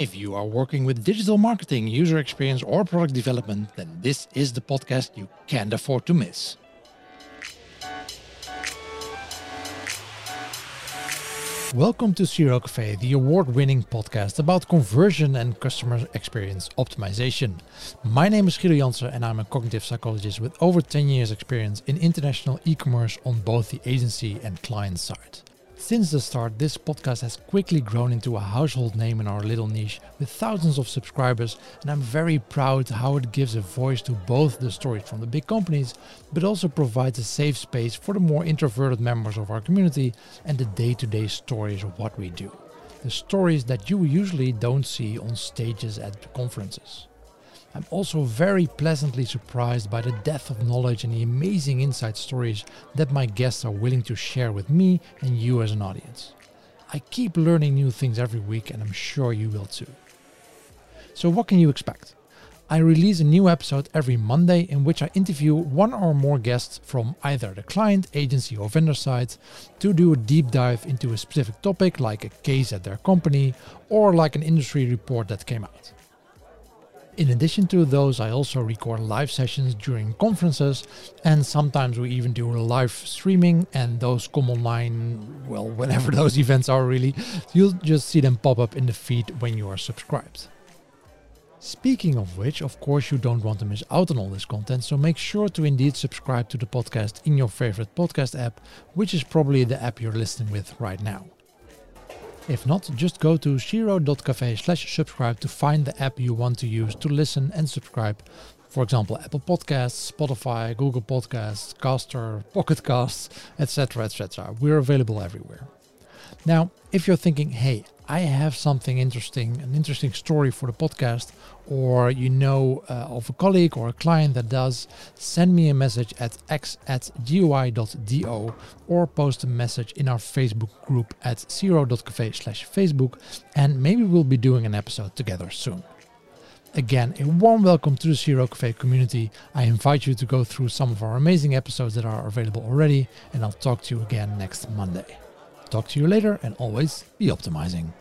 If you are working with digital marketing, user experience, or product development, then this is the podcast you can't afford to miss. Welcome to CRO Cafe, the award winning podcast about conversion and customer experience optimization. My name is Guido Jansen and I'm a cognitive psychologist with over 10 years' experience in international e commerce on both the agency and client side. Since the start, this podcast has quickly grown into a household name in our little niche with thousands of subscribers, and I'm very proud how it gives a voice to both the stories from the big companies, but also provides a safe space for the more introverted members of our community and the day to day stories of what we do. The stories that you usually don't see on stages at conferences. I'm also very pleasantly surprised by the depth of knowledge and the amazing inside stories that my guests are willing to share with me and you as an audience. I keep learning new things every week, and I'm sure you will too. So, what can you expect? I release a new episode every Monday in which I interview one or more guests from either the client, agency, or vendor side to do a deep dive into a specific topic like a case at their company or like an industry report that came out. In addition to those, I also record live sessions during conferences, and sometimes we even do live streaming, and those come online, well, whenever those events are really. You'll just see them pop up in the feed when you are subscribed. Speaking of which, of course, you don't want to miss out on all this content, so make sure to indeed subscribe to the podcast in your favorite podcast app, which is probably the app you're listening with right now. If not, just go to cro.cafe slash subscribe to find the app you want to use to listen and subscribe. For example, Apple Podcasts, Spotify, Google Podcasts, Castro, Pocket Casts, etc. etc. We're available everywhere. Now, if you're thinking, hey, I have something interesting, an interesting story for the podcast, or you know uh, of a colleague or a client that does, send me a message at x at gui.do or post a message in our Facebook group at cro.cafe slash Facebook, and maybe we'll be doing an episode together soon. Again, a warm welcome to the CRO Cafe community. I invite you to go through some of our amazing episodes that are available already, and I'll talk to you again next Monday. Talk to you later and always be optimizing.